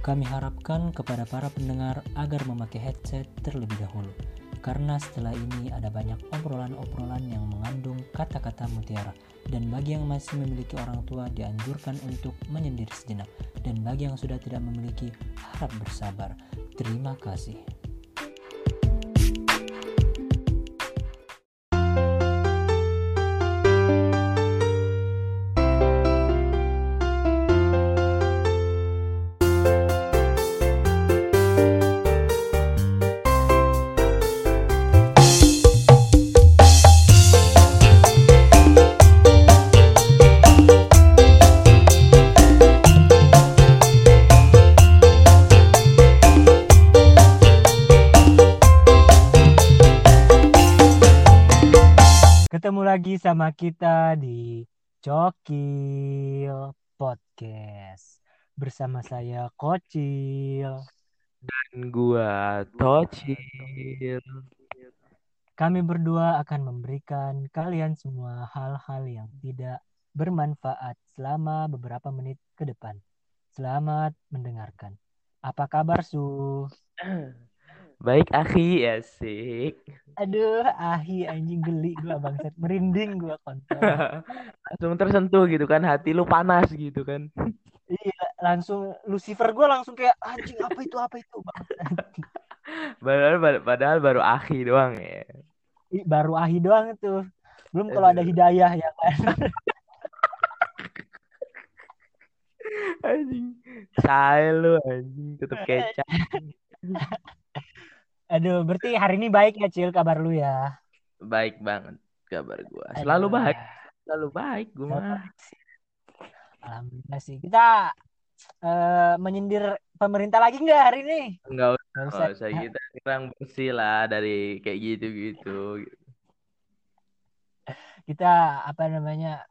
Kami harapkan kepada para pendengar agar memakai headset terlebih dahulu, karena setelah ini ada banyak obrolan-obrolan yang mengandung kata-kata mutiara. Dan bagi yang masih memiliki orang tua dianjurkan untuk menyendiri sejenak, dan bagi yang sudah tidak memiliki harap bersabar. Terima kasih. Lagi sama kita di Cokil Podcast bersama saya Kocil. Dan gua Tocil. Kami berdua akan memberikan kalian semua hal-hal yang tidak bermanfaat selama beberapa menit ke depan. Selamat mendengarkan. Apa kabar Su? Baik akhi, asik. Aduh, ahi anjing geli gua bangsat, merinding gua kontol. Langsung tersentuh gitu kan, hati lu panas gitu kan. Iya, langsung Lucifer gua langsung kayak anjing apa itu apa itu bangsat. Padahal, padahal baru akhi doang ya. Baru ahi doang itu. Belum kalau ada hidayah ya kan. Anjing. Say lu anjing, tetep kecap. Aduh, berarti hari ini baik ya Cil kabar lu ya. Baik banget kabar gua. Selalu Aduh. baik, selalu baik gua mah. Alhamdulillah sih. Kita eh, menyindir pemerintah lagi nggak hari ini? Enggak usah, Nggak enggak usah. usah kita kurang bersih lah dari kayak gitu-gitu. Kita apa namanya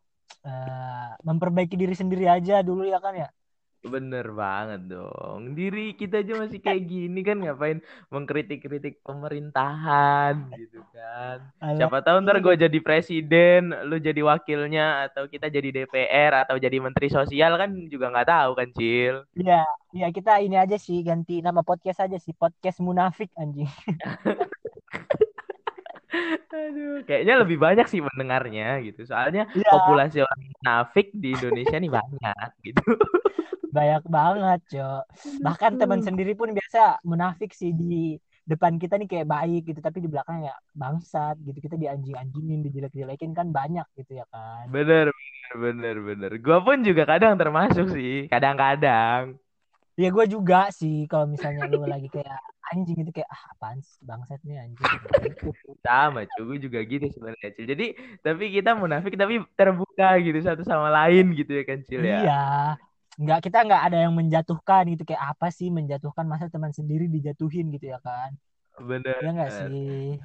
eh, memperbaiki diri sendiri aja dulu ya kan ya. Bener banget dong. Diri kita aja masih kayak gini kan ngapain mengkritik-kritik pemerintahan gitu kan. Alah, Siapa tahu ntar iya. gue jadi presiden, lu jadi wakilnya atau kita jadi DPR atau jadi menteri sosial kan juga nggak tahu kan Cil. Iya, iya kita ini aja sih ganti nama podcast aja sih podcast munafik anjing. Aduh, kayaknya lebih banyak sih mendengarnya gitu. Soalnya Iya, populasi orang munafik di Indonesia nih banyak gitu. banyak banget, Cok. Bahkan teman sendiri pun biasa munafik sih di depan kita nih kayak baik gitu, tapi di belakang ya bangsat gitu. Kita dianjing-anjingin, dijelek-jelekin kan banyak gitu ya kan. Bener, bener, bener, bener. Gua pun juga kadang termasuk sih, kadang-kadang. Ya gue juga sih kalau misalnya lu lagi kayak anjing itu kayak ah apaan sih bangsat nih anjing. Sama, cuy, gue juga gitu sebenarnya, Cil. Jadi, tapi kita munafik tapi terbuka gitu satu sama lain gitu ya kan, Cil ya. Iya. Nggak kita nggak ada yang menjatuhkan gitu kayak apa sih menjatuhkan masa teman sendiri dijatuhin gitu ya kan. Bener. Ya nggak sih?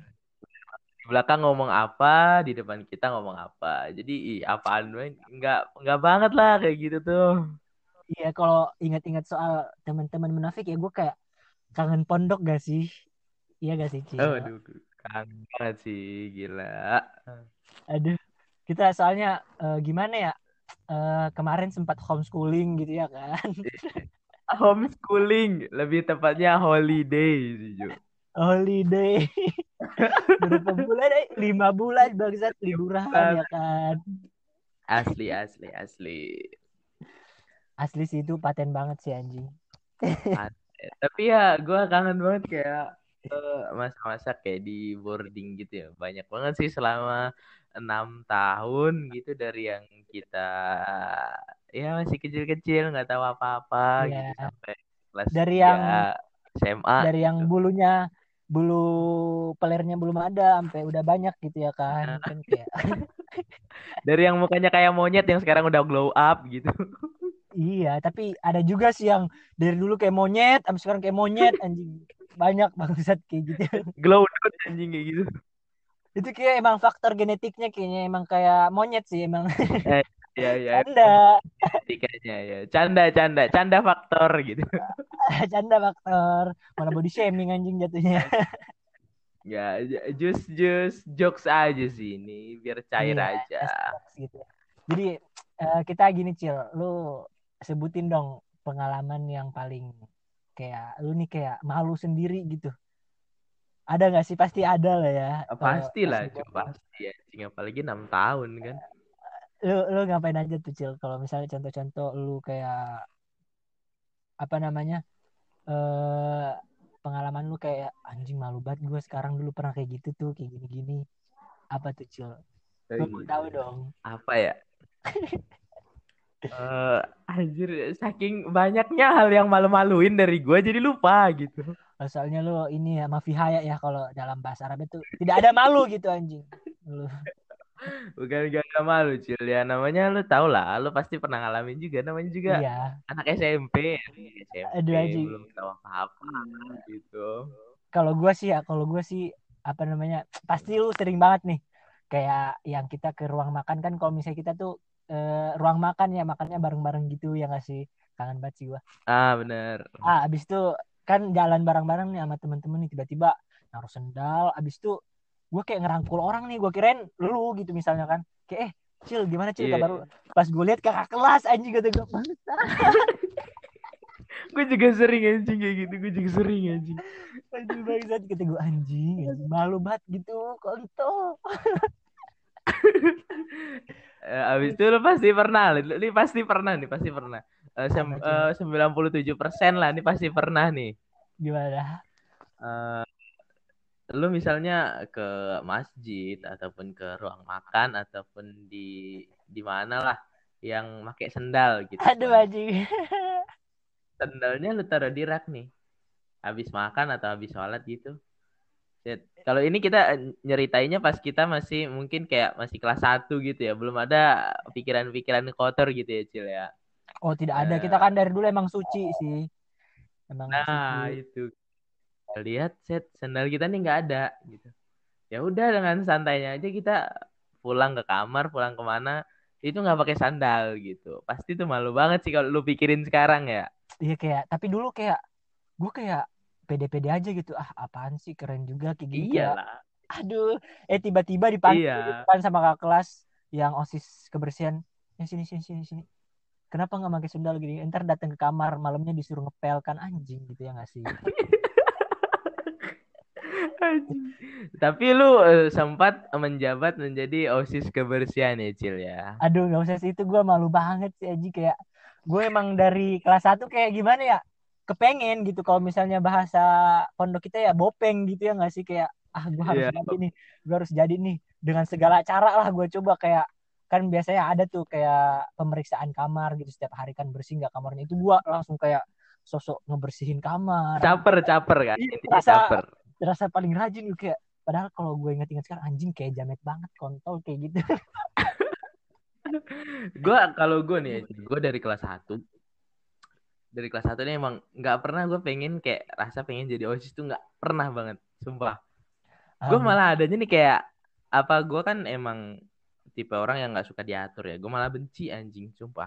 Di belakang ngomong apa, di depan kita ngomong apa. Jadi, ih, apaan nggak nggak banget lah kayak gitu tuh. Iya, kalau ingat-ingat soal teman-teman munafik ya gue kayak kangen pondok gak sih? Iya gak sih, Cil? Oh, aduh, kangen sih, gila. Aduh, kita soalnya eh, gimana ya? Eh, kemarin sempat homeschooling gitu ya kan? Homeschooling, lebih tepatnya holiday sih, Ju. Holiday. Berapa bulan? Eh? Lima bulan bangsat liburan ya kan? Asli, asli, asli. Asli sih itu paten banget sih anjing. Tapi ya gue kangen banget kayak eh, masa-masa kayak di boarding gitu ya. Banyak banget sih selama enam tahun gitu dari yang kita ya masih kecil-kecil nggak tahu apa-apa Iya. gitu sampai kelas Dari 3 yang- SMA. Dari yang bulunya bulu pelernya belum ada sampai udah banyak gitu ya kan? Kan kayak Dari yang mukanya kayak monyet yang sekarang udah glow up gitu. Iya, tapi ada juga sih yang dari dulu kayak monyet, sampai sekarang kayak monyet, anjing. Banyak bangsat kayak gitu. Glow anjing kayak gitu. Itu kayak emang faktor genetiknya kayaknya emang kayak monyet sih emang. Ya ya. Canda, Kayaknya ya. Canda canda canda faktor gitu. canda faktor. Malah body shaming anjing jatuhnya. Ya, j- just just jokes aja sih ini biar cair Iya, aja. gitu. Jadi eh, kita gini Cil, lu sebutin dong pengalaman yang paling kayak lu nih kayak malu sendiri gitu. Ada nggak sih? Pasti ada lah ya Ah, pasti lah pasti ya apalagi enam tahun kan. Lu lu ngapain aja tuh cil? Kalau misalnya contoh-contoh lu kayak apa namanya eh pengalaman lu kayak anjing malu banget gue sekarang dulu pernah kayak gitu tuh kayak gini-gini. Apa tuh cil? Mau tahu dong. Apa ya Eh, anjir saking banyaknya hal yang malu-maluin dari gue jadi lupa gitu. Soalnya lu ini ya mafi haya ya kalau dalam bahasa Arab itu. Tidak ada malu gitu anjing. Lu. Bukan gak ada malu cil. Ya namanya lu tau lah lu pasti pernah ngalamin juga. Namanya juga iya. anak SMP SMP Aduh, anjing. belum tahu apa-apa gitu. Kalau gue sih ya kalau gue sih apa namanya pasti lu sering banget nih. Kayak yang kita ke ruang makan kan kalau misalnya kita tuh eh, ruang makan ya makannya bareng-bareng gitu ya nggak sih? Kangen banget sih gue ah bener. Ah abis itu kan jalan bareng-bareng nih sama temen-temen nih tiba-tiba naruh sendal abis itu gue kayak ngerangkul orang nih gue kirain lu gitu misalnya kan. Kayak eh cil gimana cil kabar lu? Pas gue lihat kakak kelas anjing kata gue bangsa gue juga sering anjing kayak gitu. Gue juga sering anjing. Anjing bangsa kata gue anjing, anjing malu banget gitu kontol Eh, abis itu lu pasti pernah lu, lu pasti pernah nih pasti pernah. Eh, sem- Apa, eh, 97% lah nih pasti pernah nih. Gimana? Eh, lu misalnya ke masjid ataupun ke ruang makan ataupun di di mana lah yang pakai sendal gitu. Aduh anjing. Sendalnya lu taruh di rak nih. Habis makan atau habis sholat gitu. Kalau ini kita eh, nyeritainnya pas kita masih mungkin kayak masih kelas 1 gitu ya, belum ada pikiran-pikiran kotor gitu ya, Cil ya. oh tidak ada Eh. kita kan dari dulu emang suci sih emang Nah, suci. itu. Lihat set sendal kita nih nggak ada gitu. Ya udah dengan santainya aja kita pulang ke kamar, pulang ke mana itu nggak pakai sandal gitu. Pasti tuh malu banget sih kalau lu pikirin sekarang ya. iya kayak tapi dulu kayak gue kayak pede-pede aja gitu. Ah apaan sih? Keren juga kayak gini kayak Iyalah. aduh. Eh tiba-tiba dipanggil Iya. depan sama kakak kelas yang osis kebersihan. Ya sini sini sini sini. Kenapa nggak pakai sendal gini? Ntar datang ke kamar malamnya disuruh ngepel kan. Anjing gitu ya nggak sih. Tapi lu eh, sempat menjabat menjadi OSIS kebersihan ya, Cil ya. aduh nggak usah sih. Itu gue malu banget sih Aji kayak gue emang dari kelas 1 kayak gimana ya kepengen gitu kalau misalnya bahasa pondok kita ya bopeng gitu ya nggak sih kayak ah gue harus Iya. jadi nih gue harus jadi nih dengan segala cara lah gue coba kayak kan biasanya ada tuh kayak pemeriksaan kamar gitu setiap hari kan bersih nggak kamarnya itu gue langsung kayak sosok ngebersihin kamar Caper, caper kan. Iya, rasa- caper. rasa paling rajin gue kayak padahal kalau gue inget-inget sekarang anjing kayak jamet banget kontol kayak gitu Gue kalau gue nih, gue dari kelas 1 dari kelas 1 nih emang nggak pernah gue pengen kayak rasa pengen jadi OSIS tuh nggak pernah banget, sumpah. Gue malah adanya nih kayak apa gue kan emang tipe orang yang nggak suka diatur ya. Gue malah benci anjing, sumpah.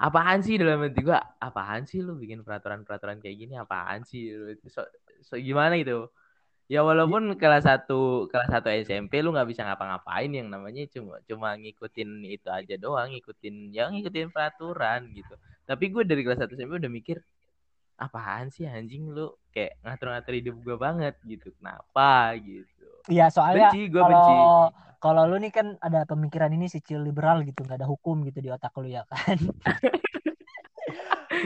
Apaan sih dalam hati gue? Apaan sih lu bikin peraturan-peraturan kayak gini? Apaan sih? lu? So, so gimana gitu? Ya walaupun kelas 1 kelas 1 SMP lu nggak bisa ngapa-ngapain yang namanya cuma cuma ngikutin itu aja doang, ngikutin ya ngikutin peraturan gitu. Tapi gue dari kelas 1 SMP udah mikir apaan sih anjing lu kayak ngatur-ngatur hidup gue banget gitu. Kenapa gitu. Iya soalnya Benci, gue benci. kalau kalau lu nih kan ada pemikiran ini sicil liberal gitu nggak ada hukum gitu di otak lu ya kan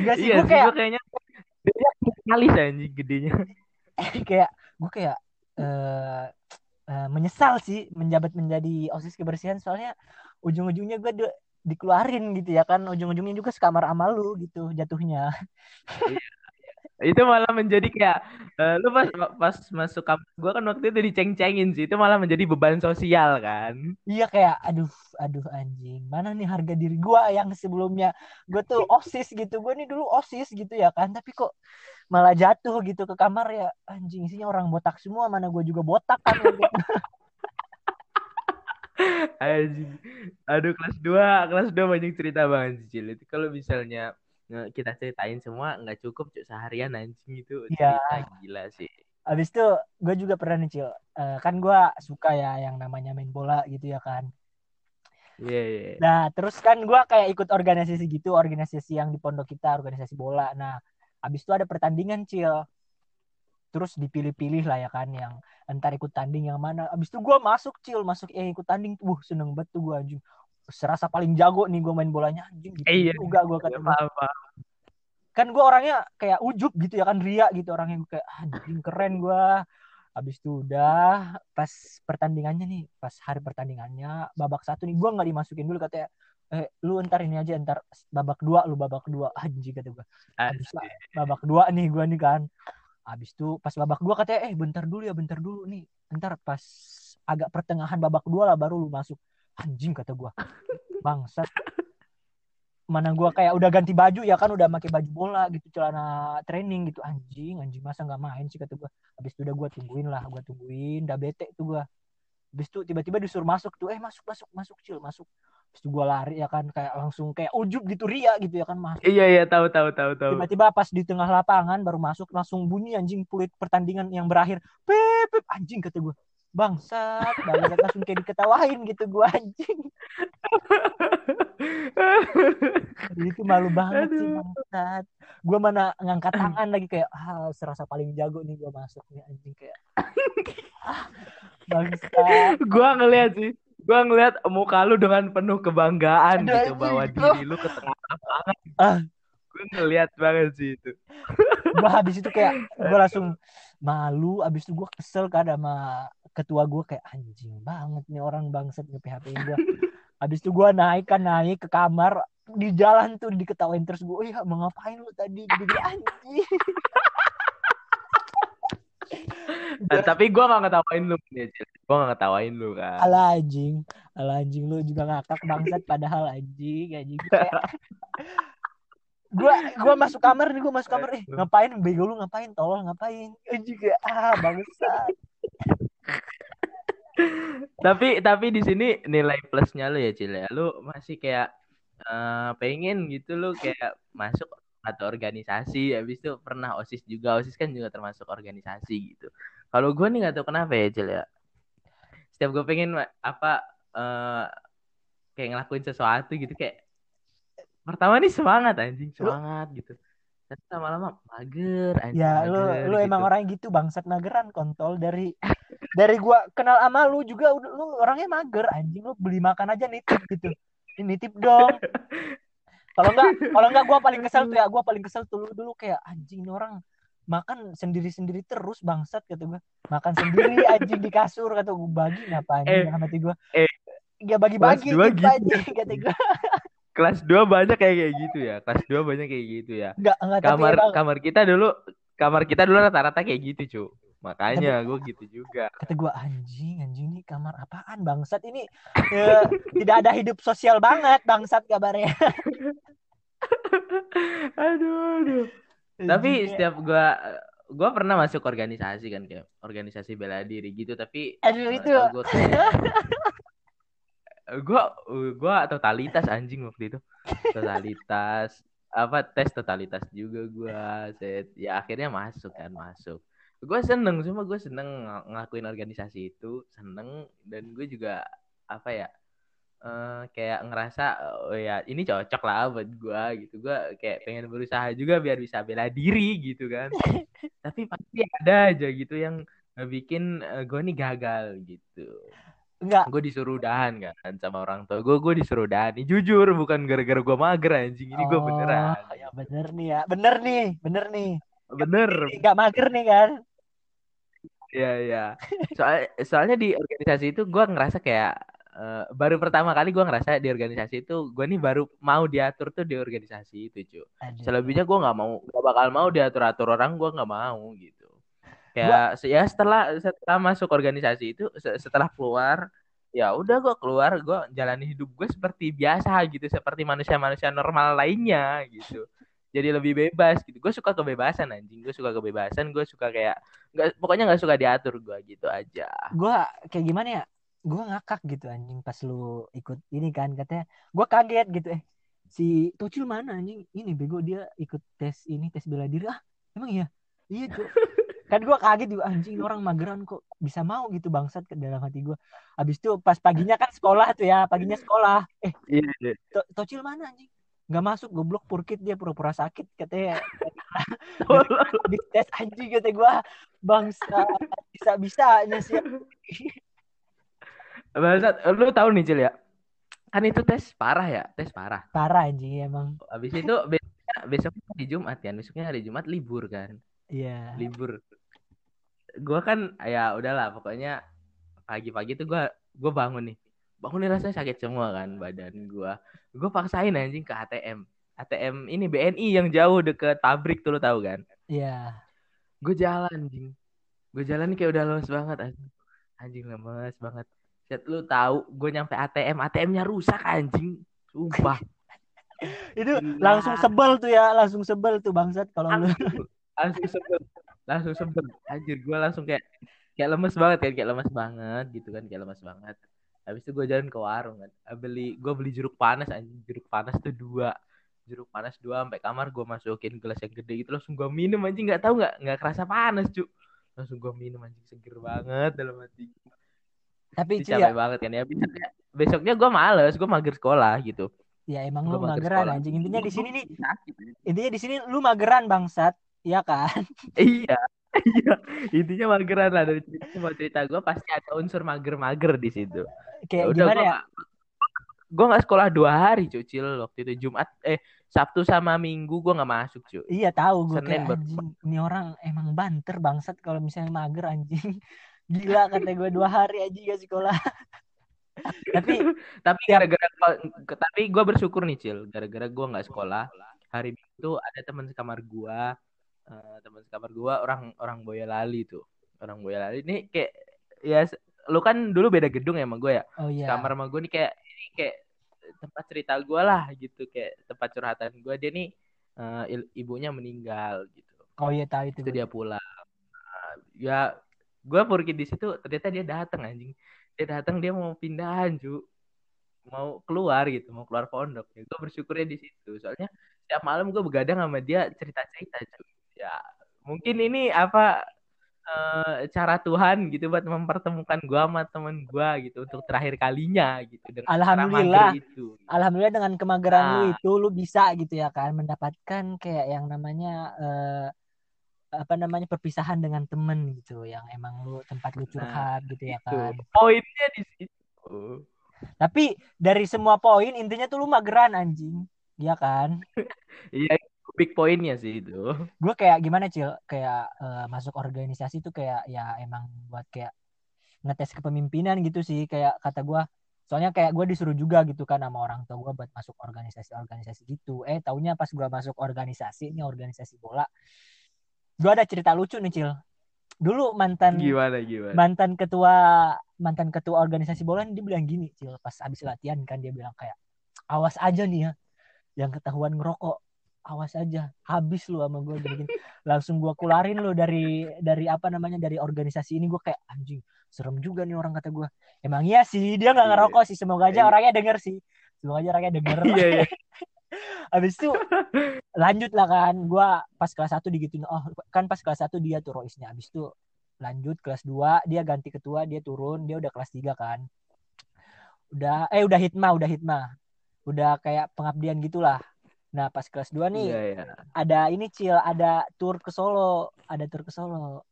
enggak sih Iya gue sih, kayak gue kayaknya kali sih anjing gedenya. kayak gue kayak eh eh, menyesal sih menjabat menjadi osis kebersihan. Soalnya ujung-ujungnya gue di- dikeluarin gitu ya kan. Ujung-ujungnya juga sekamar sama lu gitu jatuhnya Itu malah menjadi kayak eh, lu pas pas masuk kampus gue kan waktu itu diceng-cengin sih. Itu malah menjadi beban sosial kan. iya kayak aduh aduh anjing mana nih harga diri gue yang sebelumnya gue tuh osis gitu gue nih dulu osis gitu ya kan tapi kok malah jatuh gitu ke kamar ya anjing isinya orang botak semua mana gue juga botak kan. Anjing. Aduh kelas 2, kelas 2 banyak cerita banget sih, Cil. Kalau misalnya kita ceritain semua nggak cukup cuk seharian anjing itu Iya. cerita gila sih. Abis itu gue juga pernah nih Cil Eh, kan gue suka ya yang namanya main bola gitu ya kan Iya, iya. Nah, terus kan gua kayak ikut organisasi gitu, organisasi yang di pondok kita, organisasi bola. Nah, Abis itu ada pertandingan cil. Terus dipilih-pilih lah ya kan yang entar ikut tanding yang mana. Abis itu gue masuk cil, masuk eh ikut tanding uh, seneng banget tuh gue anjing. Serasa paling jago nih gue main bolanya anjing gitu. Eh, iya. juga gue kata. Apa? kan gue orangnya kayak ujub gitu ya kan ria gitu orangnya Gua kayak anjing keren gue habis itu udah pas pertandingannya nih pas hari pertandingannya babak satu nih gue nggak dimasukin dulu katanya eh lu ntar ini aja ntar babak dua lu babak dua anjing kata gue habis babak dua nih gue nih kan habis itu pas babak dua katanya eh bentar dulu ya bentar dulu nih ntar pas agak pertengahan babak dua lah baru lu masuk anjing kata gue bangsat. Mana gua kayak udah ganti baju ya kan? Udah pakai baju bola gitu celana training gitu. Anjing anjing masa nggak main sih kata gua. Habis itu udah gua tungguin lah gua tungguin. Udah bete tuh gua. Habis itu tiba-tiba disuruh masuk tuh eh masuk masuk masuk cil masuk. Habis itu gua lari ya kan? Kayak langsung kayak ujub gitu ria gitu ya kan? Masuk. Iya iya tahu tahu tahu tahu. tiba-tiba pas di tengah lapangan baru masuk langsung bunyi anjing peluit pertandingan yang berakhir. Pip pip anjing kata gua bangsat bangsat langsung kayak diketawain gitu gua anjing itu malu banget sih Aduh. bangsat gue mana ngangkat tangan lagi kayak ah serasa paling jago nih gue masuk nih anjing kayak ah, bangsat gua ngeliat sih. Gua ngeliat muka lu dengan penuh kebanggaan Aduh, gitu bawa diri lu ke tengah lapangan. Ah. Gua ngeliat banget sih itu. gue habis itu kayak gue langsung malu habis itu gue kesel kan sama ketua gue kayak anjing banget nih orang bangsat nge PHP gue habis itu gue naik kan naik ke kamar di jalan tuh diketawain terus gue iya mau ngapain lu tadi? Jadi anjing. Eh, tapi gua gak ngetawain lu Cil. Gua gak ngetawain lu kan. ala anjing. Ala anjing lu juga ngakak bangsat padahal anjing anjing. Kayak gua gua masuk kamar nih gua masuk kamar eh ngapain? Bego lu ngapain? Tolol ngapain? Anjing kayak ah bangsat Tapi tapi di sini nilai plusnya lu ya, Cil ya. Lu masih kayak eh, pengen gitu lu kayak masuk atau organisasi habis itu pernah OSIS juga. OSIS kan juga termasuk organisasi gitu. Kalau gua nih gak tahu kenapa ya, Cil ya. Setiap gue pengen apa eh kayak ngelakuin sesuatu gitu kayak pertama nih semangat anjing, semangat gitu. Tapi lama-lama mager anjing. ya lu mager lu emang gitu. orangnya gitu bangsat mageran kontol dari dari gua kenal sama lu juga lu orangnya mager anjing lu beli makan aja nitip gitu ini nitip dong kalau enggak kalau enggak gua paling kesel tuh ya gua paling kesel tuh lu dulu kayak anjing ini orang makan sendiri-sendiri terus bangsat kata gua makan sendiri anjing di kasur kata gua bagi ngapa anjing Eh, hati gua eh, ya bagi-bagi dua gitu gitu. anjing kata gua Kelas 2 banyak kayak kayak gitu ya. Kelas 2 banyak kayak gitu ya. enggak enggak kamar emang kamar kita dulu kamar kita dulu rata-rata kayak gitu cu makanya gue gitu juga. kata gua anjing anjing ini kamar apaan bangsat ini? Eh, tidak ada hidup sosial banget bangsat kabarnya. Aduh aduh. Tapi Anjing, kayak, setiap gue gue pernah masuk organisasi kan kayak organisasi bela diri gitu tapi aduh itu. gue gue gue totalitas anjing waktu itu. Totalitas apa tes totalitas juga gue set. Ya akhirnya masuk kan masuk gue seneng cuma gue seneng ng- ngelakuin organisasi itu seneng dan gue juga apa ya eh, kayak ngerasa oh ya ini cocok lah buat gue gitu. Gue kayak pengen berusaha juga biar bisa bela diri gitu kan. Tapi pasti ada aja gitu yang bikin gue nih gagal gitu. Enggak gue disuruh udahan kan sama orang tua gue gue disuruh udahan. Ini jujur bukan gara-gara gue mager anjing. Ini gue oh beneran. ya bener nih ya bener nih bener nih. Bener. Nggak mager nih kan ya ya soal soalnya di organisasi itu gue ngerasa kayak eh, baru pertama kali gue ngerasa di organisasi itu gue nih baru mau diatur tuh di organisasi itu cuy selebihnya gue nggak mau nggak bakal mau diatur atur orang gue nggak mau gitu. Kayak se- ya setelah setelah masuk organisasi itu se- setelah keluar ya udah gue keluar gue jalani hidup gue seperti biasa gitu seperti manusia-manusia normal lainnya gitu jadi lebih bebas gitu. Gue suka kebebasan anjing. Gue suka kebebasan gue suka kayak nggak pokoknya nggak suka diatur gue gitu aja. Gua kayak gimana ya gua ngakak gitu anjing pas lu ikut ini kan katanya. Gua kaget gitu eh si Tocil mana anjing? Ini bego dia ikut tes ini tes bela diri. Ah emang iya? Iya tuh kan gua kaget juga anjing orang mageran kok bisa mau gitu bangsat ke dalam hati gua. Habis itu pas paginya kan sekolah tuh ya paginya sekolah. Eh iya iya. To- Tocil mana anjing nggak masuk goblok purkit dia pura-pura sakit katanya habis tes anjing kata gue bangsa bisa bisanya sih Bangsat, lu tahu nih Cil ya? Kan itu tes parah ya, tes parah. parah anjing emang Habis itu besoknya, besoknya hari Jumat kan, besoknya hari Jumat libur kan, iya libur. Gua kan ya udahlah pokoknya pagi-pagi tuh gua gua bangun nih. Bangun nih rasanya sakit semua kan badan gua. Gua paksain anjing ke ATM. ATM ini BNI yang jauh deket pabrik tuh lo tahu kan? iya Gue jalan anjing. Gue jalan kayak udah lemes banget anjing. Anjing lemes banget. Set lu tahu gue nyampe ATM, ATM-nya rusak anjing. Sumpah. itu Gila. langsung sebel tuh ya langsung sebel tuh bangsat kalau lu langsung, langsung sebel langsung sebel anjir gue langsung kayak kayak lemes banget kan kayak lemes banget gitu kan kayak lemes banget habis itu gue jalan ke warung kan. Ah, beli gue beli jeruk panas anjing. Jeruk panas tuh dua. Jeruk panas dua sampai kamar gue masukin gelas yang gede gitu langsung gue minum anjing. Nggak tahu nggak nggak kerasa panas cu. Langsung gue minum anjing. Seger banget dalam hati tapi itu cuy ya, capek banget kan ya. Besoknya, besoknya gue males gue mager sekolah gitu. Ya emang lu Gua mager mageran sekolah. anjing. Intinya di sini nih intinya di sini lu mageran bangsat. Ya kan? Iya, iya. Intinya mageran lah dari cerita semua cerita gue pasti ada unsur mager-mager di situ. kayak udah gimana gue ya gak, gue nggak sekolah dua hari cucil waktu itu Jumat eh Sabtu sama Minggu gue nggak masuk cuy. Iya tahu gue Senin kayak anjing ini orang emang banter bangsat kalau misalnya mager anjing gila kata gue dua hari aja gak sekolah tapi Tapi gara-gara gua- tapi gue bersyukur nih cil gara-gara gue nggak sekolah hari itu ada teman sekamar gue eh, teman sekamar gue orang orang Boyolali tuh. Orang Boyolali. Ini kayak ya lu kan dulu beda gedung ya sama gue ya? Oh iya. Kamar sama gue nih kayak ini kayak tempat cerita gue lah gitu. Kayak tempat curhatan gue dia nih eh, il- ibunya meninggal gitu. Oh iya tahu itu itu gua. dia pulang. Nah, ya gue pergi di situ ternyata dia datang anjing. Dia datang dia mau pindahan cu mau keluar gitu mau keluar pondok. Ya gue bersyukurnya di situ. Soalnya setiap malam gue begadang sama dia cerita cerita cu ya mungkin ini apa eh, cara Tuhan gitu buat mempertemukan gue sama temen gue gitu untuk terakhir kalinya gitu dengan Alhamdulillah. itu. Alhamdulillah dengan kemageran lu Nah. itu lu bisa gitu ya kan? Mendapatkan kayak yang namanya eh, apa namanya perpisahan dengan temen gitu yang emang lu tempat lu Nah, curhat gitu ya Tuh, kan? Poinnya di situ. Tapi dari semua poin intinya tuh lu mageran anjing. Ya kan? Iya big poinnya sih itu. Gue kayak gimana cil? Kayak eh, masuk organisasi tuh kayak ya emang buat kayak ngetes kepemimpinan gitu sih kayak kata gue soalnya kayak gue disuruh juga gitu kan sama orang tua gue buat masuk organisasi-organisasi gitu. Eh taunya pas gue masuk organisasi ini organisasi bola gue ada cerita lucu nih cil. Dulu mantan gimana gimana? mantan ketua mantan ketua organisasi bola dia bilang gini cil pas habis latihan kan dia bilang kayak awas aja nih ya yang ketahuan ngerokok awas aja habis lu sama gue bikin. Langsung gue kularin lu dari dari apa namanya dari organisasi ini. Gue kayak anjing serem juga nih orang kata gue emang iya sih dia nggak Iya. ngerokok sih. Semoga aja Iya. orangnya denger sih. Semoga aja orangnya denger. Iya iya. Habis itu lanjut lah kan. Gua pas kelas 1 digituin. Oh kan pas kelas 1 dia tuh Roisnya. Habis itu lanjut kelas 2 dia ganti ketua dia turun. Dia udah kelas 3 kan. Udah eh udah hitma udah hitma udah kayak pengabdian gitulah nah pas kelas 2 nih iya iya. ada ini cil ada tur ke Solo. Ada tur ke Solo.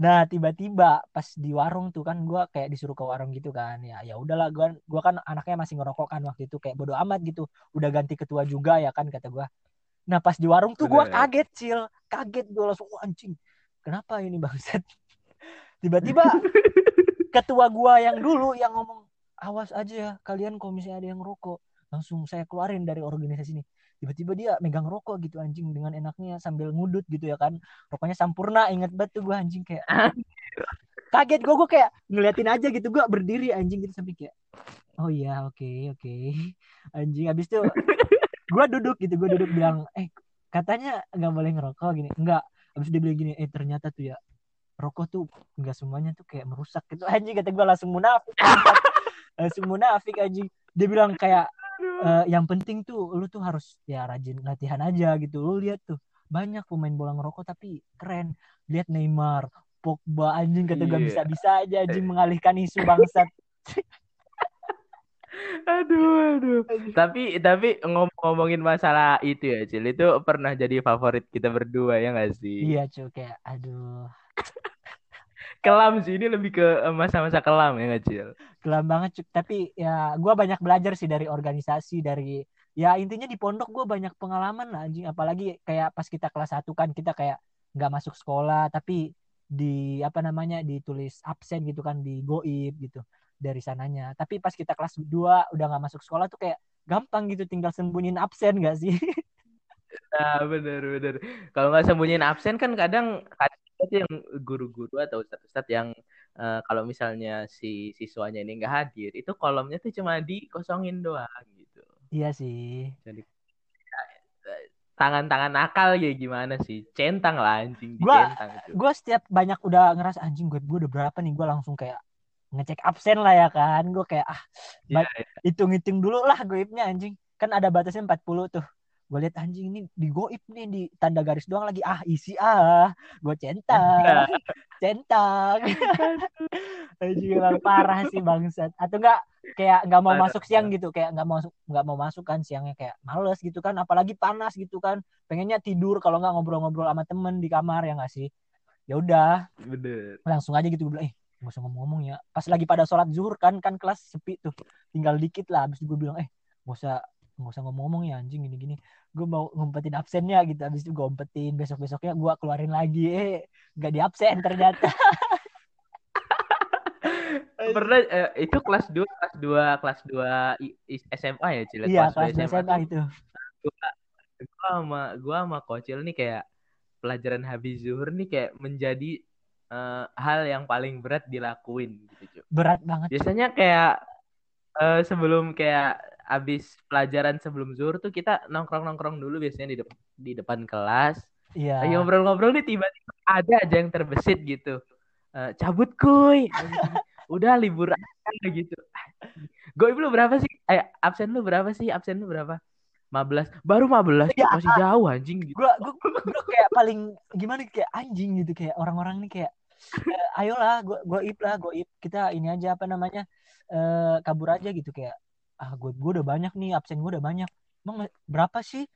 Nah tiba-tiba pas di warung tuh kan gua kayak disuruh ke warung gitu kan. Ya ya udahlah gua gua kan anaknya masih ngerokok kan waktu itu kayak bodo amat gitu. Udah ganti ketua juga ya kan kata gua. Nah pas di warung tuh gua Bener. kaget cil. Kaget gua langsung "Wah, anjing kenapa ini bangsat? Tiba-tiba ketua gua yang dulu yang ngomong awas aja ya kalian kalau misalnya ada yang ngerokok langsung saya keluarin dari organisasi ini. Tiba-tiba dia megang rokok gitu anjing dengan enaknya sambil ngudut gitu ya kan. Rokoknya sampurna inget banget tuh gue anjing kayak kaget gue gue kayak ngeliatin aja gitu gue berdiri anjing gitu sampai kayak oh iya oke oke. Anjing habis itu gue duduk gitu gue duduk bilang eh katanya nggak boleh ngerokok gini. Enggak habis dia bilang gini eh ternyata tuh ya rokok tuh nggak semuanya tuh kayak merusak gitu. Anjing kata gue langsung munafik langsung munafik anjing. Dia bilang kayak eh, yang penting tuh lu tuh harus ya rajin latihan aja gitu lu lihat tuh banyak pemain bola ngerokok tapi keren lihat Neymar Pogba anjing kata gue Iya. bisa bisa aja anjing mengalihkan isu bangsat aduh, aduh. Tapi tapi ngomong-ngomongin masalah itu ya, Cil. Itu pernah jadi favorit kita berdua ya nggak sih? Iya, cuy, kayak aduh. Kelam sih ini lebih ke eh, masa-masa kelam ya nggak Cil? Kelam banget cuy. Tapi ya gue banyak belajar sih dari organisasi, dari ya intinya di pondok gue banyak pengalaman lah anjing. Apalagi kayak pas kita kelas 1 kan kita kayak nggak masuk sekolah tapi di apa namanya ditulis absen gitu kan di goib gitu dari sananya tapi pas kita kelas 2 udah nggak masuk sekolah tuh kayak gampang gitu tinggal sembunyiin absen gak sih nah bener bener kalau nggak sembunyiin absen kan kadang kadang itu yang guru-guru atau ustadz-ustadz yang uh, kalau misalnya si siswanya ini nggak hadir itu kolomnya tuh cuma dikosongin doang gitu. Iya sih. Jadi tangan-tangan nakal ya gimana sih? Centang lah anjing gua gue setiap banyak udah ngerasa anjing gue gue udah berapa nih? Gue langsung kayak ngecek absen lah ya kan. Gue kayak ah yeah, yeah. hitung-hitung dulu lah goibnya anjing. Kan ada batasnya 40 tuh gue lihat anjing ini di goib nih di tanda garis doang lagi. Ah isi ah gue centang centang. Anjing emang parah sih bangsat. Atau enggak kayak nggak mau masuk siang gitu kayak nggak mau nggak mau masuk kan siangnya kayak males gitu kan apalagi panas gitu kan. Pengennya tidur kalau nggak ngobrol-ngobrol sama temen di kamar ya nggak sih? Ya udah langsung aja gitu gue bilang eh nggak usah ngomong-ngomong ya. Pas lagi pada sholat zuhur kan kan kelas sepi tuh tinggal dikit lah habis itu gue bilang eh nggak usah nggak usah ngomong-ngomong ya anjing gini-gini gue mau ngumpetin absennya gitu. Habis itu gue umpetin besok besoknya gue keluarin lagi. Eh nggak di absen ternyata. Pernah eh, itu kelas 2 kelas 2 kelas 2 SMA ya Cil? Iya kelas, kelas SMA, SMA itu. Gua, gua sama gua sama Kocil nih kayak pelajaran habis zuhur nih kayak menjadi uh, hal yang paling berat dilakuin gitu berat banget. Biasanya kayak uh, sebelum kayak abis pelajaran sebelum zuhur tuh kita nongkrong-nongkrong dulu biasanya di, de di depan kelas. Iya. Lagi ngobrol-ngobrol nih tiba-tiba ada aja yang terbesit gitu. Uh, cabut kuy. Udah libur aja gitu. Gue lu berapa sih? Eh, absen lu berapa sih? Absen lu berapa? 15 baru 15 ya, masih jauh anjing gitu. Gua, gua, gua kayak paling gimana kayak anjing gitu kayak orang-orang nih kayak eh, ayolah gua gua ip lah gua ip kita ini aja apa namanya eh, kabur aja gitu kayak ah gue gue udah banyak nih absen gue udah banyak. Emang berapa sih?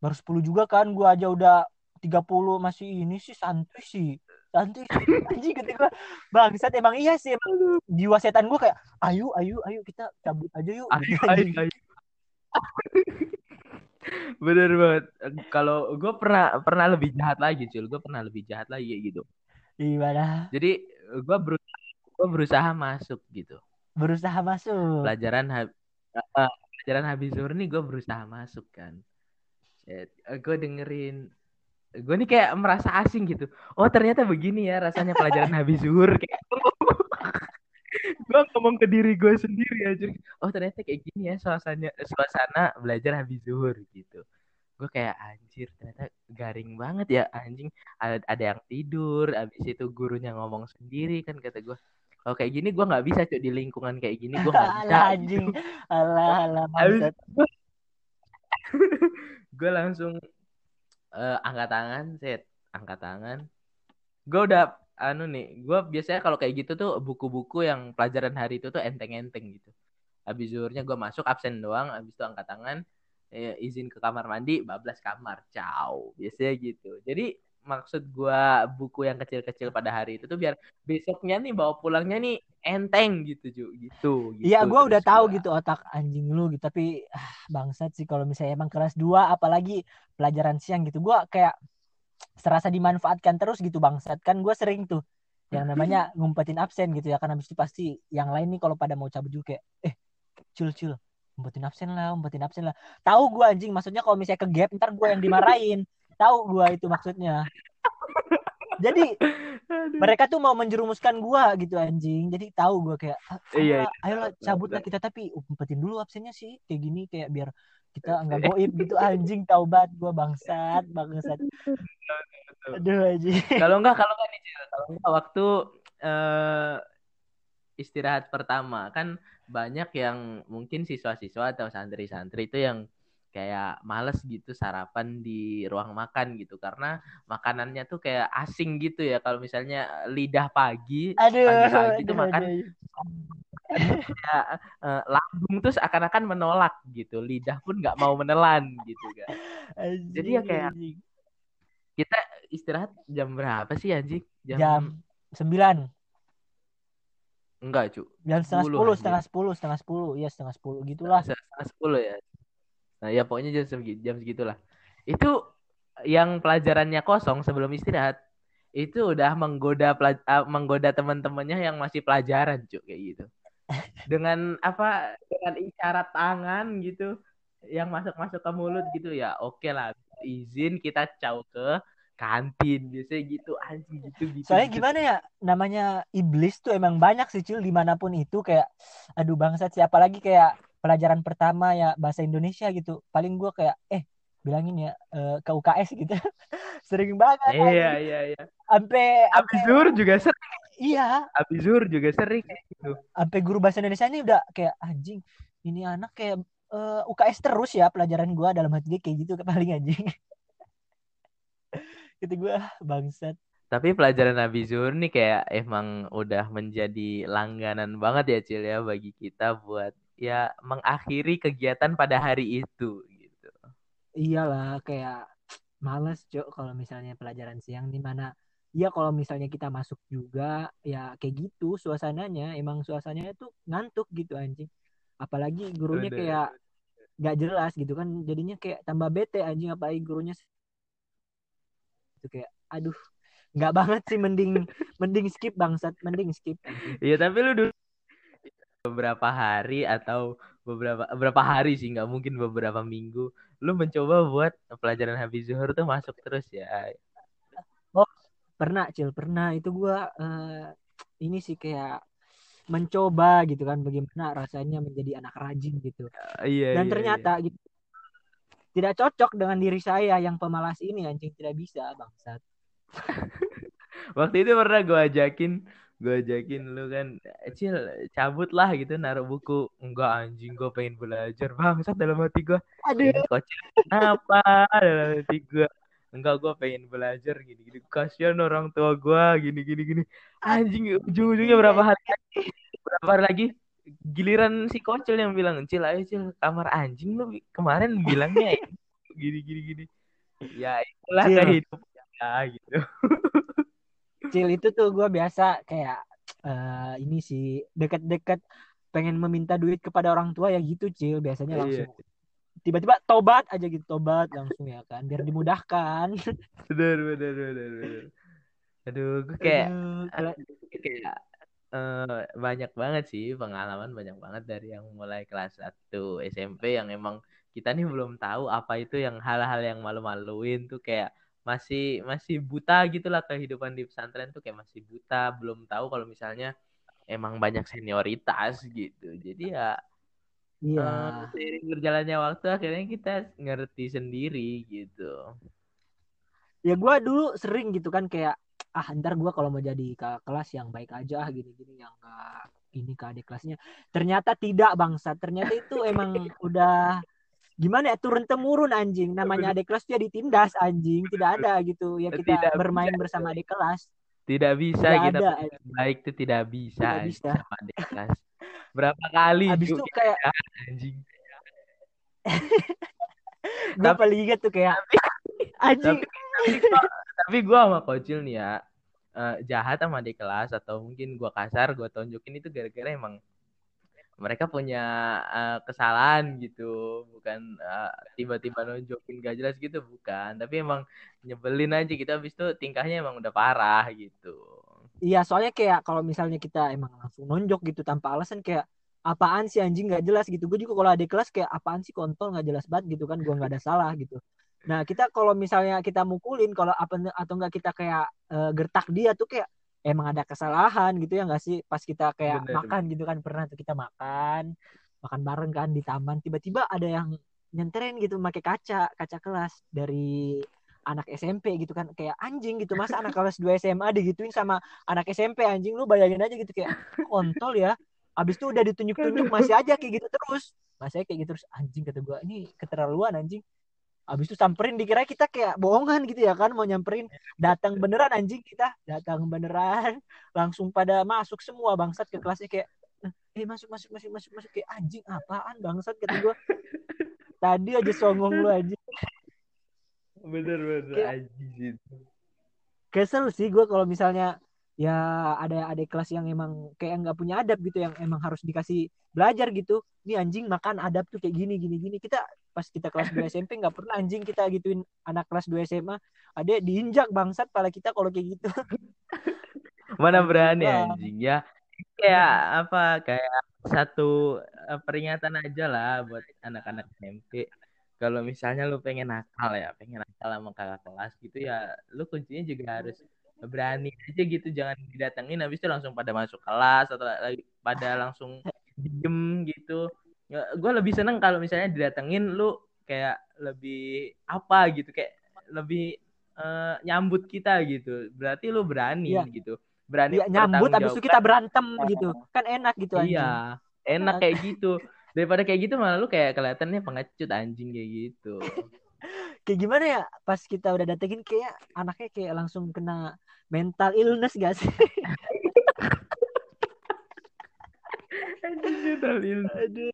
Baru 10 juga kan gue aja udah 30 masih ini sih santuy sih. Santuy anjing ketika bangsat emang iya sih emang jiwa setan gue kayak ayo ayo ayo kita cabut aja yuk. Ayo, ayo, ayo. bener banget. Kalau gue pernah pernah lebih jahat lagi cul. Gue pernah lebih jahat lagi gitu. Gimana? Jadi gue berusaha gue berusaha masuk gitu berusaha masuk. Pelajaran uh, pelajaran habis zuhur nih gue berusaha masuk kan. Gue dengerin gue nih kayak merasa asing gitu. Oh ternyata begini ya rasanya pelajaran habis zuhur. Kayak gue ngomong ke diri gue sendiri aja oh ternyata kayak gini ya suasana suasana belajar habis zuhur gitu. Gue kayak anjir ternyata garing banget ya anjing. Ada, ada yang tidur abis itu gurunya ngomong sendiri kan kata gue kalau kayak gini gue nggak bisa cuy di lingkungan kayak gini gue nggak bisa anjing. alah alah gue langsung uh, angkat tangan set angkat tangan. Gue udah anu nih gue biasanya kalau kayak gitu tuh buku-buku yang pelajaran hari itu tuh enteng-enteng gitu. Habis zuhurnya gue masuk absen doang habis itu angkat tangan eh, izin ke kamar mandi bablas kamar ciao biasanya gitu. Jadi maksud gua buku yang kecil-kecil pada hari itu tuh biar besoknya nih bawa pulangnya nih enteng gitu Ju. gitu Iya gitu, gua udah tahu gua. gitu otak anjing lu gitu tapi ah, bangsat sih kalau misalnya emang kelas 2 apalagi pelajaran siang gitu gua kayak serasa dimanfaatkan terus gitu bangsat kan gua sering tuh yang namanya ngumpetin absen gitu ya kan habis itu pasti yang lain nih kalau pada mau cabut juga kayak eh cul cul ngumpetin absen lah ngumpetin absen lah tahu gua anjing maksudnya kalau misalnya ke gap ntar gua yang dimarahin tahu gua itu maksudnya. Jadi Aduh. mereka tuh mau menjerumuskan gua gitu anjing. Jadi tahu gua kayak ah, iya, iya. ayolah cabutlah kita. Tapi umpetin dulu absennya sih kayak gini kayak biar kita nggak goib gitu. Anjing taubat gua bangsat bangsat. Aduh anjing. Kalau enggak kalau enggak nih kalau enggak waktu uh, istirahat pertama kan banyak yang mungkin siswa-siswa atau santri-santri itu yang kayak males gitu sarapan di ruang makan gitu. Karena makanannya tuh kayak asing gitu ya. Kalau misalnya lidah pagi aduh, pagi-pagi itu makan ya, uh, lambung terus akan-akan menolak gitu. Lidah pun nggak mau menelan gitu kan jadi ya kayak kita istirahat jam berapa sih anjing? Jam, jam 9 Enggak, cu. Jam setengah sepuluh, setengah sepuluh, setengah sepuluh, iya setengah sepuluh. Gitulah. Setengah sepuluh ya. Nah ya pokoknya jam segitu, jam segitulah. Itu yang pelajarannya kosong sebelum istirahat itu udah menggoda uh, menggoda teman-temannya yang masih pelajaran cuk kayak gitu dengan apa dengan isyarat tangan gitu yang masuk-masuk ke mulut gitu ya oke okay lah izin kita caw ke kantin biasanya gitu anjing gitu gitu soalnya gitu. gimana ya namanya iblis tuh emang banyak sih cil di mana pun itu kayak aduh bangsat siapa lagi kayak pelajaran pertama ya bahasa Indonesia gitu. Paling gue kayak eh bilangin ya uh, ke UKS gitu. Sering banget iya iya iya. Sampai abizur juga sering. Iya. Abizur juga sering gitu. Sampai guru bahasa Indonesia ini udah kayak anjing ini anak kayak uh, eh, UKS terus ya pelajaran gua. Dalam hati kayak gitu paling anjing. Gitu gua bangsat. Tapi pelajaran Abizur nih kayak emang udah menjadi langganan banget ya Cil ya bagi kita buat ya mengakhiri kegiatan pada hari itu iyalah kayak males cok kalau misalnya pelajaran siang di mana ya kalau misalnya kita masuk juga ya kayak gitu suasananya emang suasananya tuh ngantuk gitu anjing. Apalagi gurunya Bener. kayak nggak jelas gitu kan jadinya kayak tambah bete anjing apalagi gurunya itu kayak aduh nggak banget sih mending mending skip bangsat mending skip iya tapi lu dulu beberapa hari atau beberapa beberapa hari sih nggak mungkin beberapa minggu. Lu mencoba buat pelajaran habis zuhur tuh masuk terus ya? Oh pernah cil pernah. Itu gua uh, ini sih kayak mencoba gitu kan bagaimana rasanya menjadi anak rajin gitu. Uh, iya, dan iya, ternyata iya. gitu tidak cocok dengan diri saya yang pemalas ini anjing tidak bisa bangsat. Waktu itu pernah gue ajakin gue ajakin lu kan Cil cabut lah gitu naruh buku. Enggak anjing gue pengen belajar bangsat dalam hati gue aduh. Kocil kenapa? Dalam hati gue enggak gue pengen belajar gini gini kasihan orang tua gue gini gini gini anjing ujung ujungnya berapa hari berapa hari lagi? Giliran si kocil yang bilang cil ayo cil kamar anjing lu. Kemarin bilangnya gini gini gini ya itulah kehidupan ya gitu kecil itu tuh gue biasa kayak uh, ini sih deket-deket pengen meminta duit kepada orang tua ya gitu cil biasanya iya. langsung. Tiba-tiba tobat aja gitu tobat langsung ya kan biar dimudahkan. Bener bener bener aduh gue kayak aduh, kayak uh, banyak banget sih pengalaman banyak banget dari yang mulai kelas 1 SMP yang emang kita nih belum tahu apa itu yang hal-hal yang malu-maluin tuh kayak masih masih buta gitulah kehidupan di pesantren tuh kayak masih buta belum tahu kalau misalnya emang banyak senioritas gitu jadi ya Iya. Uh, berjalannya waktu akhirnya kita ngerti sendiri gitu. Ya gue dulu sering gitu kan kayak ah ntar gue kalau mau jadi ke kelas yang baik aja gini-gini yang gak ini ke adik kelasnya. Ternyata tidak bangsa. Ternyata itu emang udah gimana ya turun temurun anjing. Namanya adik kelas dia ditindas anjing. Tidak ada gitu. Ya kita tidak bermain bisa. bersama adik kelas. Tidak bisa tidak kita ada. baik itu tidak bisa, tidak bisa. sama adik kelas. Berapa kali habis itu kayak anjing. Gue paling inget tuh kayak anjing. tapi, tapi, tapi gue sama kocil nih ya uh, jahat sama adik kelas atau mungkin gue kasar gue tunjukin itu gara-gara emang mereka punya uh, kesalahan gitu bukan uh, tiba-tiba nunjukin gak jelas gitu bukan. Tapi emang nyebelin aja kita habis itu tingkahnya emang udah parah gitu. Iya soalnya kayak kalau misalnya kita emang langsung nonjok gitu tanpa alasan kayak apaan sih anjing gak jelas? gitu. Gue juga kalau ada kelas kayak apaan sih kontol gak jelas banget? gitu kan gue nggak ada salah gitu. Nah kita kalau misalnya kita mukulin kalau apa atau enggak kita kayak uh, gertak dia tuh kayak emang ada kesalahan gitu ya nggak sih? Pas kita kayak bener, makan bener. gitu kan pernah tuh kita makan makan bareng kan di taman tiba-tiba ada yang nyenterin gitu pakai kaca kaca kelas dari anak SMP gitu kan kayak anjing gitu masa anak kelas 2 SMA digituin sama anak SMP anjing? Lu bayangin aja gitu kayak kontol ya? Abis itu udah ditunjuk-tunjuk masih aja kayak gitu terus. Masih kayak gitu terus. Anjing kata gua ini keterlaluan anjing Abis itu samperin dikira kita kayak bohongan gitu ya kan mau nyamperin. Datang beneran anjing kita datang beneran. Langsung pada masuk semua bangsat ke kelasnya kayak eh masuk masuk masuk masuk masuk. Kayak anjing apaan bangsat kata gue tadi aja songong lu aja bener bener. Kayak- anjing kesel sih gue kalau misalnya ya ada ada kelas yang emang kayak nggak punya adab gitu yang emang harus dikasih belajar gitu ini anjing makan adab tuh kayak gini gini gini. Kita pas kita kelas 2 SMP nggak pernah anjing kita gituin anak kelas 2 SMA ada diinjak bangsat pala kita kalau kayak gitu. Mana berani anjing ya. Kayak apa kayak satu eh, peringatan aja lah buat anak-anak SMP kalau misalnya lu pengen nakal ya pengen nakal sama kakak kelas gitu ya lu kuncinya juga harus berani aja gitu. Jangan didatengin habis itu langsung pada masuk kelas atau lagi pada langsung diem gitu ya, gue lebih seneng kalau misalnya didatengin lu kayak lebih apa gitu kayak lebih eh, nyambut kita gitu berarti lu berani Iya. gitu berani ya nyambut abis itu kita berantem Iya. gitu kan enak gitu anjing Iya, enak kayak gitu. Daripada kayak gitu malah lu kayak kelihatannya pengecut anjing kayak gitu. kayak gimana ya pas kita udah datengin kayak anaknya kayak langsung kena mental illness gak sih Anjing talil. aduh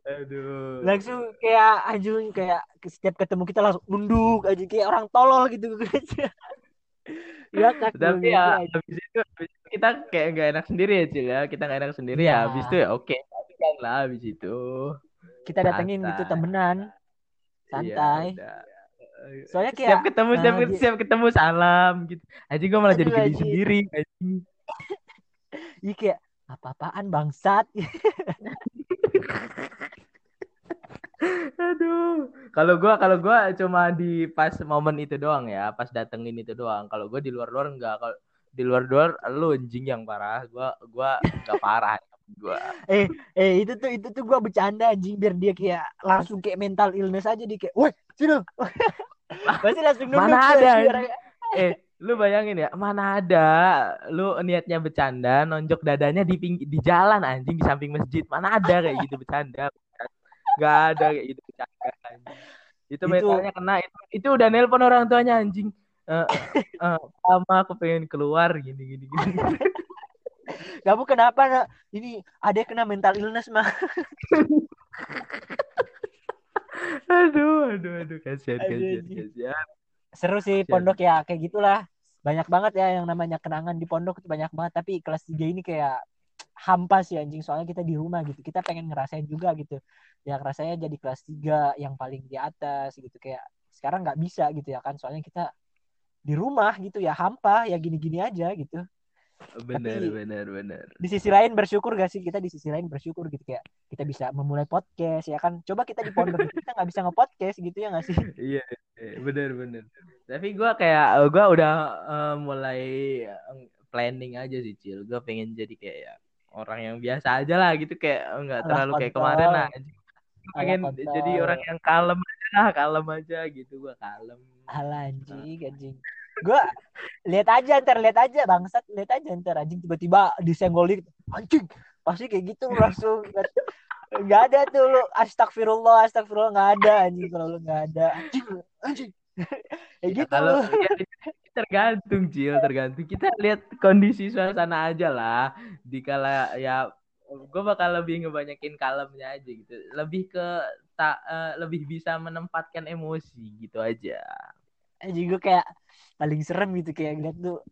Aduh. langsung kayak anjing kayak setiap ketemu kita langsung nunduk aja kayak orang tolol gitu ya kan Tapi ya habis itu, habis itu kita kayak gak enak sendiri ya Cil ya. Kita gak enak sendiri Iya. ya. Habis itu ya oke. Kan lah habis itu. kita datengin gitu Santai. temenan santai Iya, udah. soalnya kayak Setiap ketemu, setiap, nah, setiap ketemu salam gitu. Anjing gue malah jadi Aduh, geli sendiri. Anjing. iya kayak apa-apaan bangsat Aduh, kalau gua kalau gua cuma di pas momen itu doang ya, pas datengin itu doang. Kalau gua di luar-luar enggak. Kalau di luar-luar lu anjing yang parah. Gua gua enggak parah. Gua. eh itu tuh itu tuh gua bercanda anjing biar dia kayak langsung kayak mental illness aja dia kayak woi sini pasti langsung nunduk Mana ada, anjing. Eh, lu bayangin ya, mana ada lu niatnya bercanda, nonjok dadanya di ping di jalan anjing di samping masjid. Mana ada kayak gitu bercanda. Enggak ada kayak gitu bercanda anjing. Itu Itu- mentalnya kena itu, itu udah nelpon orang tuanya anjing. Eh, eh, sama aku pengen keluar gini gini gini. kamu kenapa nak ini ada kena mental illness mah aduh, aduh, aduh, kasihan, kasihan, kasihan. Seru sih pondok ya kayak gitulah. Banyak banget ya yang namanya kenangan di pondok itu banyak banget. Tapi kelas 3 ini kayak hampa sih anjing soalnya kita di rumah gitu. Kita pengen ngerasain juga gitu. Ya rasanya jadi kelas 3 yang paling di atas gitu. Kayak sekarang nggak bisa gitu ya kan. Soalnya kita di rumah gitu ya hampa ya gini-gini aja gitu Bener, Tapi- bener, bener. di sisi lain bersyukur gak sih kita di sisi lain bersyukur gitu kayak kita bisa memulai podcast ya kan coba kita di pondok kita nggak bisa nge-podcast gitu ya nggak sih Iya, iya, bener, bener. Tapi gua kayak, gua udah eh, mulai eh, planning aja sih, Cil. Gua pengen jadi kayak ya, orang yang biasa aja lah gitu, kayak nggak Alah, terlalu kayak kemarin lah. pengen jadi orang yang kalem lah, kalem aja gitu. Gua kalem. Alah anjing anjing gue lihat aja ntar lihat aja bangsat lihat aja ntar anjing tiba-tiba disenggolin anjing pasti kayak gitu langsung nggak ada tuh lu astagfirullah astagfirullah nggak ada anjing kalau lu nggak ada anjing anjing Ya, gitu kalau ya, tergantung, Cil, tergantung. Kita lihat kondisi suasana aja lah. Dikala ya gue bakal lebih ngebanyakin kalemnya aja gitu. Lebih ke tak eh, lebih bisa menempatkan emosi gitu aja. anjing gue kayak paling serem gitu kayak ngeliat tuh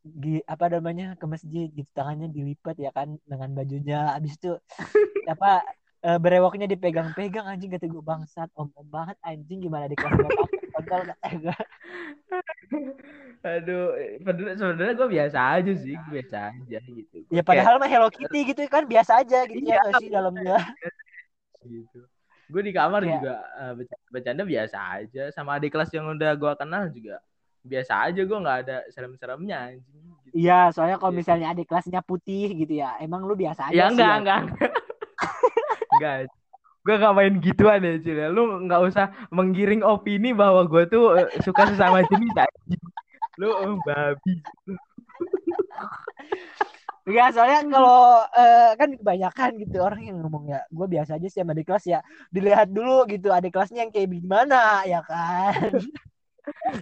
di apa namanya ke masjid gitu tangannya dilipat ya kan dengan bajunya habis itu apa eh, berewoknya dipegang-pegang anjing kata gue bangsat om om banget anjing gimana di kelas kontol kata gue Aduh, sebenarnya sebenarnya gue biasa aja sih, gue biasa aja gitu. Ya padahal mah Hello Kitty gitu kan biasa aja gitu Iya. ya sih dalamnya gitu. Gue di kamar Iya. juga eh, bercanda, biasa aja, sama adik kelas yang udah gue kenal juga biasa aja. Gue nggak ada serem-seremnya anjing. Gitu. iya soalnya kalau Iya. misalnya adik kelasnya putih gitu ya emang lu biasa aja Ya sih enggak, ya. enggak, enggak. enggak. Gue gak main gituan ya, Cil. Lu nggak usah menggiring opini bahwa gue tuh eh, suka sesama jenis anjing. Lu eh, babi. Enggak, soalnya kalau eh, kan kebanyakan gitu orang yang ngomong ya, gue biasa aja sih sama adik kelas ya. Dilihat dulu gitu adik kelasnya yang kayak gimana ya kan.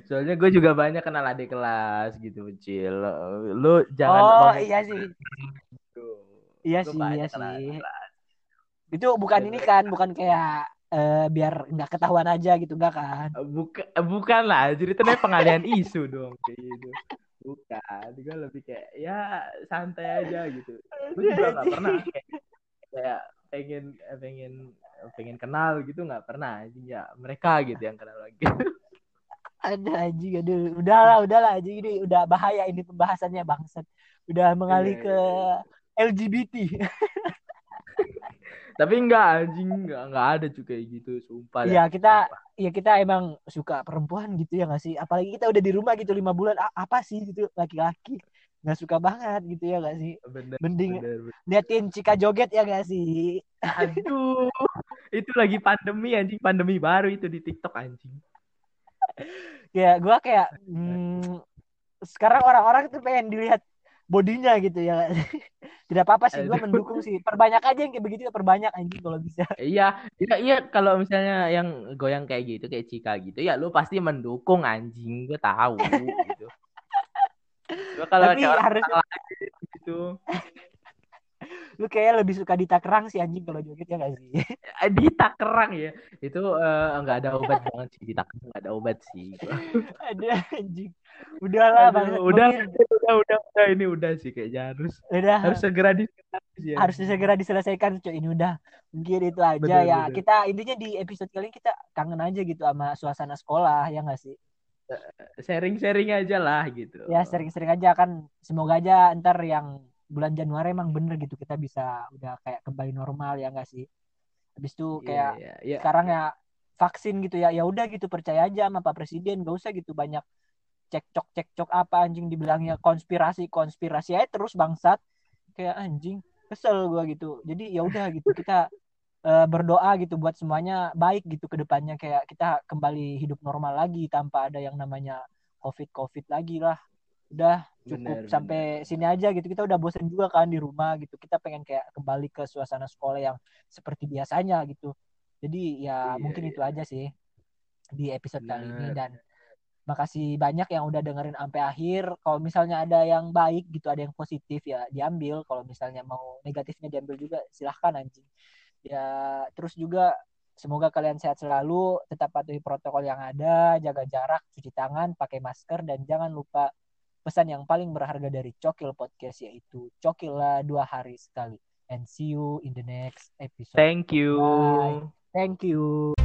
Soalnya gue juga banyak kenal adik kelas gitu, Cil. Lu jangan oh iya sih. gitu. iya Gua sih iya lah. Itu bukan ini kan bukan kayak eh, biar nggak ketahuan aja gitu enggak kan? Bukan, bukan lah, jadi itu namanya pengalian isu dong kayak gitu. Bukan, gue lebih kayak ya santai aja gitu. Gue juga nggak pernah kayak, kayak pengen pengen pengen kenal gitu nggak pernah. Ya mereka gitu yang kenal lagi. ada anjing aduh. Udahlah udahlah anjing. Ini udah bahaya ini pembahasannya bangsat. Udah mengalih Iya, ke LGBT Tapi enggak anjing, enggak enggak ada juga kayak gitu, sumpah. Iya kita Sumpah. ya kita emang suka perempuan gitu ya nggak sih apalagi kita udah di rumah gitu lima bulan apa sih gitu laki-laki nggak suka banget gitu ya nggak sih bener, mending bener, bener. liatin Cika joget ya nggak sih Aduh, itu lagi pandemi anjing, pandemi baru itu di TikTok anjing. ya gua kayak hmm, sekarang orang-orang tuh pengen dilihat bodinya gitu ya tidak apa-apa sih gua Aduh. mendukung sih perbanyak aja yang kayak begitu perbanyak anjing kalau bisa Iya, iya, iya. Kalau misalnya yang goyang kayak gitu, kayak Cika gitu, ya lu pasti mendukung anjing. Gue tahu gitu. Gua kalau tapi harus gitu, lu kayak lebih suka Dita Kerang sih anjing kalau joget ya nggak sih eh, Dita kerang ya, itu eh, nggak ada obat banget sih Dita kerang nggak ada obat sih. ada anjing udahlah Aduh, bangsat. udah, udah, udah, udah, ini udah sih kayaknya harus udah harus segera diselesaikan sih. harus segera diselesaikan cuy ini udah mungkin itu aja Bener, ya bener. kita intinya di episode kali ini kita kangen aja gitu sama suasana sekolah ya nggak sih Sharing-sharing aja lah gitu. ya sering-sering aja kan semoga aja ntar yang bulan Januari emang bener gitu kita bisa udah kayak kembali normal ya nggak sih? Habis itu Iya, kayak iya, iya. sekarang ya vaksin gitu ya ya udah gitu percaya aja sama Pak Presiden gak usah gitu banyak cekcok cekcok apa anjing dibilangnya konspirasi konspirasi aja terus bangsat. Kayak anjing kesel gua gitu. Jadi ya udah gitu kita eh, berdoa gitu buat semuanya baik gitu ke depannya kayak kita kembali hidup normal lagi tanpa ada yang namanya covid covid lagi lah udah cukup. Bener, sampai sini aja gitu. Kita udah bosen juga kan di rumah gitu. Kita pengen kayak kembali ke suasana sekolah yang seperti biasanya gitu. Jadi ya Iya, mungkin iya. itu aja sih di episode kali ini. Bener. dan makasih banyak yang udah dengerin sampai akhir. Kalau misalnya ada yang baik gitu ada yang positif ya diambil. Kalau misalnya mau negatifnya diambil juga silahkan anjing. Ya terus juga semoga kalian sehat selalu. Tetap patuhi protokol yang ada. Jaga jarak cuci tangan pakai masker dan jangan lupa pesan yang paling berharga dari Cokil Podcast yaitu Cokil lah dua hari sekali and see you in the next episode Thank you. Bye. thank you